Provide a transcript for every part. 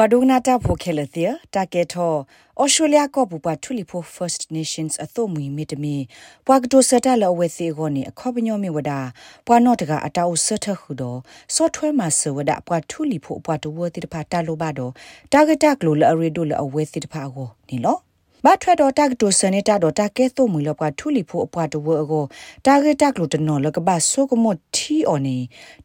ပွာဒုနာတာဖိုခဲလသီတာကေထောဩစတြေးလျကောပူပွာထူလီဖို First Nations အသို့မီမီတမီပွာကတိုစတာလအဝဲစီကိုနေအခေါပညောမီဝဒပွာနော့တကအတောက်ဆထခုတော့ software မှာစဝဒပွာထူလီဖိုပွာတဝတိတဖာတာလိုပါတော့ target ကလိုလအရီဒိုလအဝဲစီတဖာကိုနေလောမထွက်တော့တက်တိုစနေတာတော့တကဲသို့မူလပွားထူလီဖို့အပွားတဝအကိုတာဂက်တက်လို့တနော်လကပါဆိုကမထီအော်နေ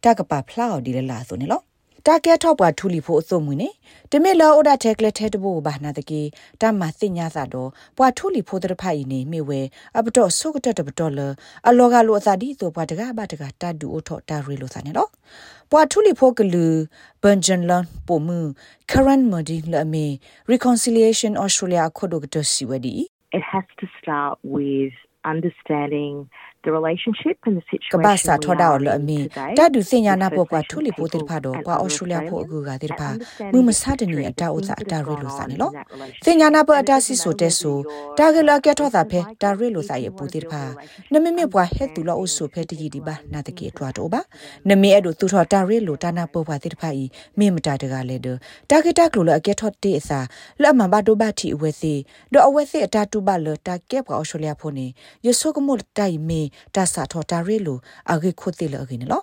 တကပါဖလောက်ဒီလာဆိုနေလော တာကဲထောက်ပွားထူလီဖို့အစုံမူနေတမေလောအိုဒါတက်ကလက်ထဲတဘိုဘာနာတကေတမစင်ညာသာတော့ပွားထူလီဖို့တဖိုင်နေမိဝဲအပတော့ဆုကတတပတော်လအလောကလိုအသာဒီဆိုပွားတကဘာတကတဒူအိုထောတာရီလိုစာနေတော့ပွားထူလီဖို့ကလူဘန်ဂျန်လန်ပိုမူ current modi လအမေ reconciliation australia ခုဒိုကတစီဝဒီ it has to start with understanding the relationship and the situation ကဘာစာထောဒါလအမီတဒုစညာနာပေါ်ပွားထူလီပိုတေဖာတော့ပွာဩစတြေးလျဖို့အကူကတေဖာမူမဆတ်တနီအတာဥစာအတာရီလိုစာနေလို့စညာနာပေါ်အတာစီဆိုတဲ့ဆိုတာဂလကထောတာဖဲတာရီလိုစာရဲ့ပူတေဖာနမမေပွားဟဲတူလောအဆုဖဲတကြီးဒီပါနာတကေထွားတော့ပါနမေအဲ့တို့သူထောတာရီလိုတာနာပေါ်ပွားတေဖာဤမေမတာတကလည်းတော့တာဂက်တာကလိုလအကဲထောတေအစာလက်မဘာဒိုဘာတီအဝဲစီတော့အဝဲစီအတာတူပါလတာကဲပွားဩစတြေးလျဖို့နေယဆုကမို့တိုင်မေတာစာထောတာရီလိုအဂိခိုတိလအဂိနလော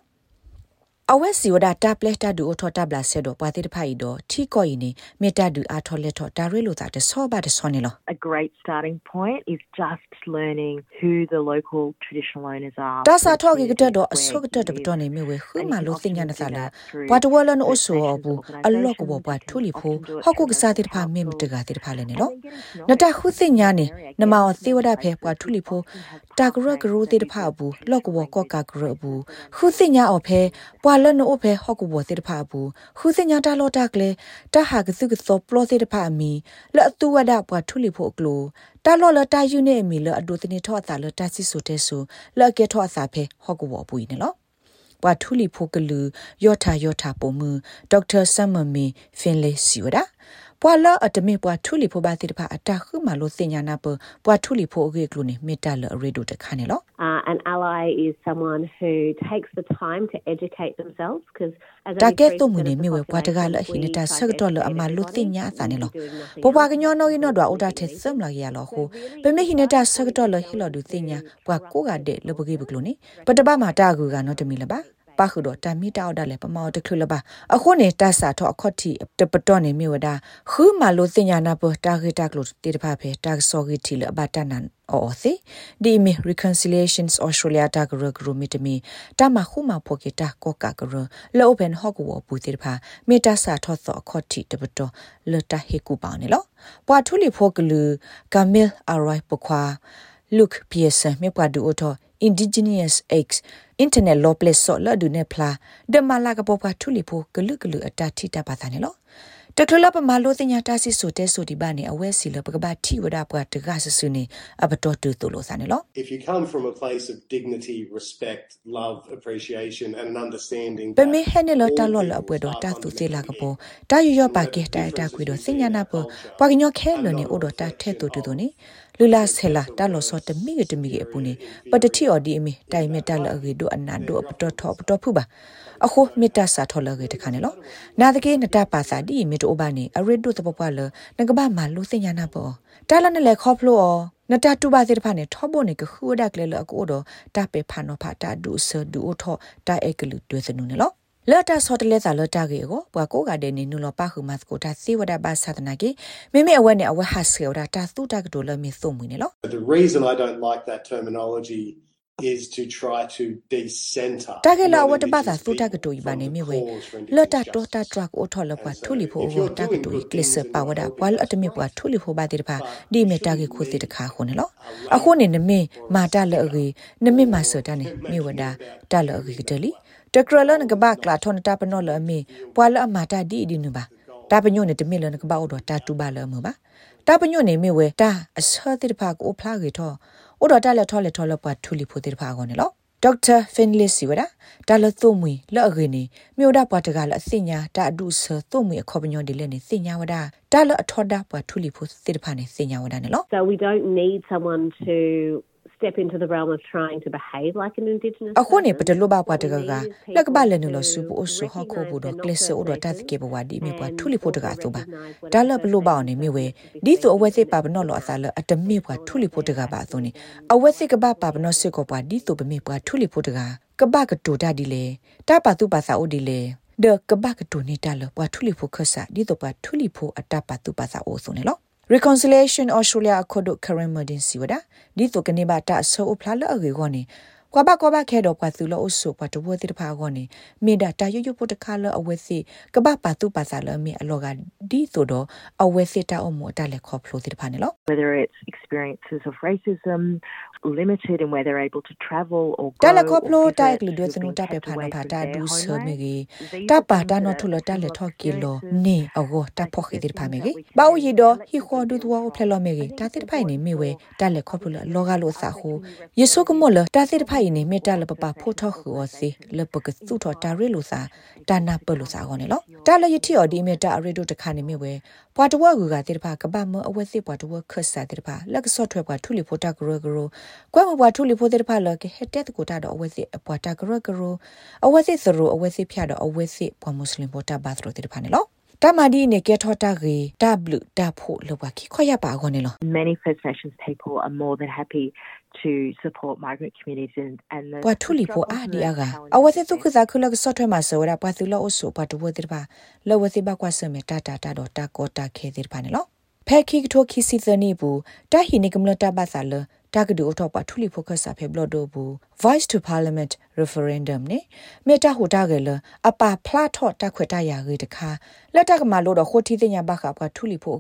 အဝဲစီဝဒတာပလက်တာဒူအထောတာဘလာဆေဒိုပွာတိတဖိုင်ဒိုထီကိုယီနေမေတာဒူအာထောလက်ထောတာရီလိုတာတဆောဘာတဆောနေလော A great starting point is just learning who the local traditional owners are တာစာထောကိကတတော့အဆုကတတပတော်နေမြဝဲခူမာလို့တင်ညာနသလာပွာတဝလန်အိုဆိုဘူးအလော့ကဘောပွာထူလီဖိုဟောက်ကုကစားတိတဖာမေမတကတိတဖာလည်းနေလောနတခုသိညာနေနမောသေဝဒဖဲပွာထူလီဖိုတာဂရဂရိုတိတဖာဘူးလော့ကဘောကော့ကာဂရဘူးခုသိညာအဖဲပွာလန်အိုဖဲဟောက်ကုဘောတိတဖာဘူးခုသိညာတာလော့တာကလေတဟာကစုကစောပလောတိတဖာမီလော့တူဝဒပွာထူလီဖိုကလိုတာလော်လတာယူနေမီလော့အဒိုတနေထော့တာလော့တာစီဆိုတဲ့ဆိုလော့ကေထော့စာဖဲဟောက်ကုဘောဘူးနေလောပွာထူလီဖိုကလူယောထာယောထာပုံမူဒေါက်တာဆမ်မမီဖင်လေးစီဝဒါ ပွာလာအတမေပွာထူလီဖိုဘာတိတဖာအတာခုမလို့စင်ညာနာပပွာထူလီဖိုအကေကလူနေမေတ္တာလရေဒိုတခါနေလော an ally is someone who takes the time to educate themselves because as တာကဲတုံမနေမြဝပွာတကလဟိနေတာဆက်တော်လအမလူတင်ညာစာနေလောပပွာကညောနောရနောဒွာဥတာတဲ့စမ်လာရလောဟုပမေဟိနေတာဆက်တော်လဟိလောဒူတင်ညာပွာကိုကတဲ့လပကေဘကလူနေပတပမာတာကူကနောတမီလပါ ပါခုတော့တမီတောက်ဒါလေပမောတခုလပါအခုနေတာစာတော့အခွတ်တီတပတော့နေမြေဝဒါခူးမလို့စညာနာပတာဂီတာကလို့တေတဖာဖေတာဆောဂီတီလဘတာနန်အော်စီဒီမီ reconciliations australia တာဂရဂရမီတမီတာမခုမဖိုကီတာကောကာဂရလော open ဟော့ကောပူတေတဖာမေတာစာထော့သောအခွတ်တီတပတော့လတာဟေကူပေါနေလောပွာထူလီဖိုကလူကာမီလ်အရိုက်ပခွာ look pearson မြေပွားဒူအိုတော့ indigenous eggs internet law place so la du ne phla de mala ka popa thuli pho glu glu ata thi ta pa ne lo တကလပမာလို့တင်ညာတဆစ်ဆိုတဲဆိုဒီပါနေအဝဲစီလပကဘာတီဝဒပွားတကဆဆူနေအပတော်တူတူလို့စနေလို့ If you come from a place of dignity respect love appreciation and an understanding ပမေဟနေလို့တလို့လအပွဲတော့တသူသေးလာကပေါ်တာရရပါကဲတာတာခွေတော့စညာနာပေါ်ပွားကညောခဲလို့နေအိုတော့တာထဲတူတူနေ လူလာဆဲလာတလို့စောတမိကတမိကအပူနေပတတိအော်ဒီအမီတိုင်မက်တလအဂေဒိုအနန်ဒိုအပတော်ထောပတော်ဖူပါအခုမေတ္တာစာထော်လကေတခါနေလို့နာတကေနတပါစာဒီမေတိုဘာနေအရစ်ဒိုတပပွားလနကဘာမလူစညာနာပေါ်တာလနဲ့လေခေါဖလို့နတတူပါစေတဖာနေထောဖို့နေကခူဒကလေလအကိုတော့တပေဖာနောဖာတာဒူဆဒူအိုထောတာအေကလူတွဲစနုနေလို့ လတ်တာဆော့တလဲစာလတ်တာကေကိုဘွာကိုကတဲ့နေနုလပခုမတ်ကိုတာစီဝဒဘာသဒနာကေမိမိအဝဲနဲ့အဝဲဟာဆေဝဒတာသူတကတိုလမီသုံးမွေနေလို့ The reason I don't like that terminology is to try to decenter တကယ်လာဝတ်တပတ်သာသုတကတူဤပါနေမြဝဲလော်တာတော့တာထရက်အိုထော်လပွားထူလီဖို့ဝတကတူဤကလစ်ပါဝဒပွာလအတမြပွားထူလီဖို့ပါတိတပါဒီမေတာကေခုတိတခါခုန်နော်အခုနေနမေမာတလအဂေနမေမာဆတာနေမြဝဒတလအဂေကတလီ တကရလနကဘာကလာထွန်တာပနောလအမေပွာလအမာတာဒီဒီနုပါတာပညိုနေတမေလနကဘာအော်တာတူပါလမပါတာပညိုနေမေဝဲတာအစောတိတဖာကိုဖလာကေထောဥတော်တက်လက်ထောလက်ထောလက်ပတ်ထူလီဖိုတိတဖာကောနေလောဒေါက်တာဖင်လစ်စီဝဒတာလသုမွေလော့အခေနေမြို့ဒပွားတကလအစညာတာအဒုဆသုမွေအခေါပညောဒီလက်နေစညာဝဒတာလအထောဒပွားထူလီဖိုတိတဖာနေစညာဝဒနေလော So we don't need someone to step into the realm of trying to behave like an indigenous အခုနေပ person. တလို့ပါပွားတကက It is လက်ကပါလ people နလ who ဆူပအဆူဟခုဘူတော့ recognise ကလစ် they're အို not တော့တတ် First ကေဘဝဒီမေပွားထူလီဖို့တကဆိုပါ Nations ဒါလဘလို့ပါအောင်နေမြဝဲဒီဆိုအဝဲစစ်ပါဘနော်လောအစားလအတမေပွားထူလီဖို့တကပါဆိုနေအဝဲစစ်ကပါပါဘနော်စစ်ကောပွားဒီဆိုပမေပွားထူလီဖို့တကကပကတူတာဒီလေတပါသူပါစာအိုဒီလေဒကပကတူနေတာလပွားထူလီဖို့ခဆာဒီတော့ပွားထူလီဖို့အတပါသူပါစာအိုဆိုနေလော reconciliation australia အခုဒု current emergency ဝဒဒီတော့ကနေပါတာဆိုအဖလာလအကေကောနေကွာဘကွာဘခဲတော့ပွားသူလို့အဆုပွားတဘွေတိတဖာကောနေမေဒါတာရွရွပုတ်တခါလအဝဲစီကပပါသူပါစာလမေအလောကဒီဆိုတော့အဝဲစစ်တာအမောတလက်ခေါဖလို့တိတဖာနေလို့ whether it's experiences of racism, limited in where they're able to travel or တ go. လက်ခေါဖ or လို့ visit, တိုက်ကလူတွေ who've စနု been တပေ kept ဖာန away ဖာ from တာ their ဒူဆာ homeland. မေကြီး These တ are ပါ things တာ that နော် are ထလတလက်ထော့ကီလို experiences နေအောတဖော့ခိတိဖာမေကြီးဘာဝီတော့ဟီခေါ်ဒူဒဝဖလလောမေကြီးတာတိဖိုင်နေမေဝဲတလက်ခေါဖလို့လောကလို့စာဟုယေဆုကမောလတာတိဖိုင်နေမေတလပပဖိုထောခူအစီလပကစုထောတာရီလို့စာတာနာပလို့စာကောနေလောတာလယတိော်ဒီမေတာအရီတို့တခါနေမေဝဲပွားတဝကူကတိတဖာကပမအဝဲစစ်ပွားတဝခဆာတိတဖာလက်ဆော့ထွဲပွားထူလီဖိုတာဂရဂရကွဲမပွားထူလီဖိုတိတဖာလကဟက်တက်ကိုတာတော့အဝဲစစ်ပွားတာဂရဂရအဝဲစစ်စရအဝဲစစ်ဖျားတော့အဝဲစစ်ပွားမွတ်စလင်ပိုတာဘတ်ရိုတိတဖာနေလောတမဒီနေကေထောတာဂီတဘလူတဖို့လောကခိခွရပါခေါနေလော Many First Nations people are more than happy to support migrant communities and, and the ပွားထူလီဖိုအာဒီအာကအဝဲစစ်သူခစားခလကဆော့ထွဲမှာဆောရပွားသူလောအဆုပွားတဝတိတဖာလောဝစစ်ဘကွာဆမေတာတာတာတော့တာကောတာခဲတိတဖာနေလောဖဲခိကထိုခိစီသနီဘူးတာဟိနိကမလတာဘာသာလ တာကဒူအထောက်ပါထူလီဖိုကဆာဖေဘလဒိုဘူး voice to parliament referendum နေမေတာဟိုတာကလအပါဖလာထော့တခွတ်တရာရီတခါလက်တကမာလို့တော့ခိုတီတင်ညာဘခပ်ကထူလီဖို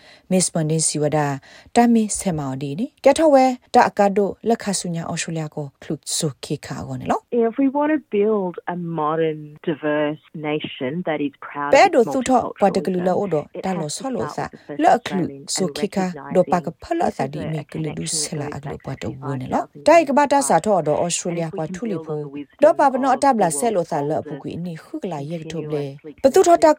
အကေကလိုဒဒုယူယူတက်ကဒီဘာမေတာခွတ်တရာရီလက်ကစုထော့တာရီလို့တော့ပွားထူလီဖိုစစ်ဖာနေလို့ Miss Pandin Siwada Tami Semaudi ni Katawe da akado lakha sunya Australia ko khlut so ke kha go ne lo If we want to build a modern, diverse nation that is proud Pe of do its su tho pa de klu la multiculturalism, odo it da has lo to so lo start sa with the first la khlu Australians so and ke kha do pa ka recognising phala sa this di is me a klu du connection se la that aglo goes pa back to wo ne 55,000 lo dai ka ba ta sa years tho do ago. Australia And if pa we can thuli build pho on the wisdom do pa ba no of atabla the se lo world's sa la pu oldest ku ni khu la ye to ble continuously pa tu tho ta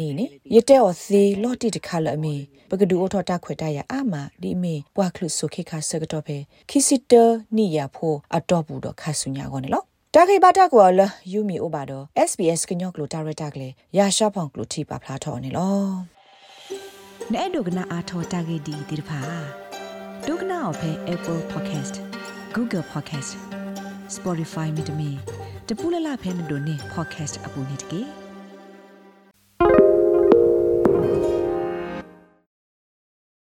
ku ta connected sa lo ta la pu ku do se o tu lo la khe ke ni ni ye te o si lo ti de kha la mi ပကဒူအထောတာခွေတရအာမဒီမီပွားခလုဆုခေခါစကတော့ပဲခီစီတနီယာဖိုအတော့ဘူးတော့ခါဆုညာကောနေလောတာခေဘာတာကောလယူမီအိုဘာတော့ SBS ကညော့ကလိုတာရတာကလေရာရှာဖောင်ကလိုတီပါဖလားထော်နေလောနဲ့ဒုကနာအာထောတာဂေဒီဒီဖာဒုကနာအဖဲ Apple Podcast Google Podcast Spotify မြေတမီတပူလလဖဲမတို့နေ podcast အပူနေတကေ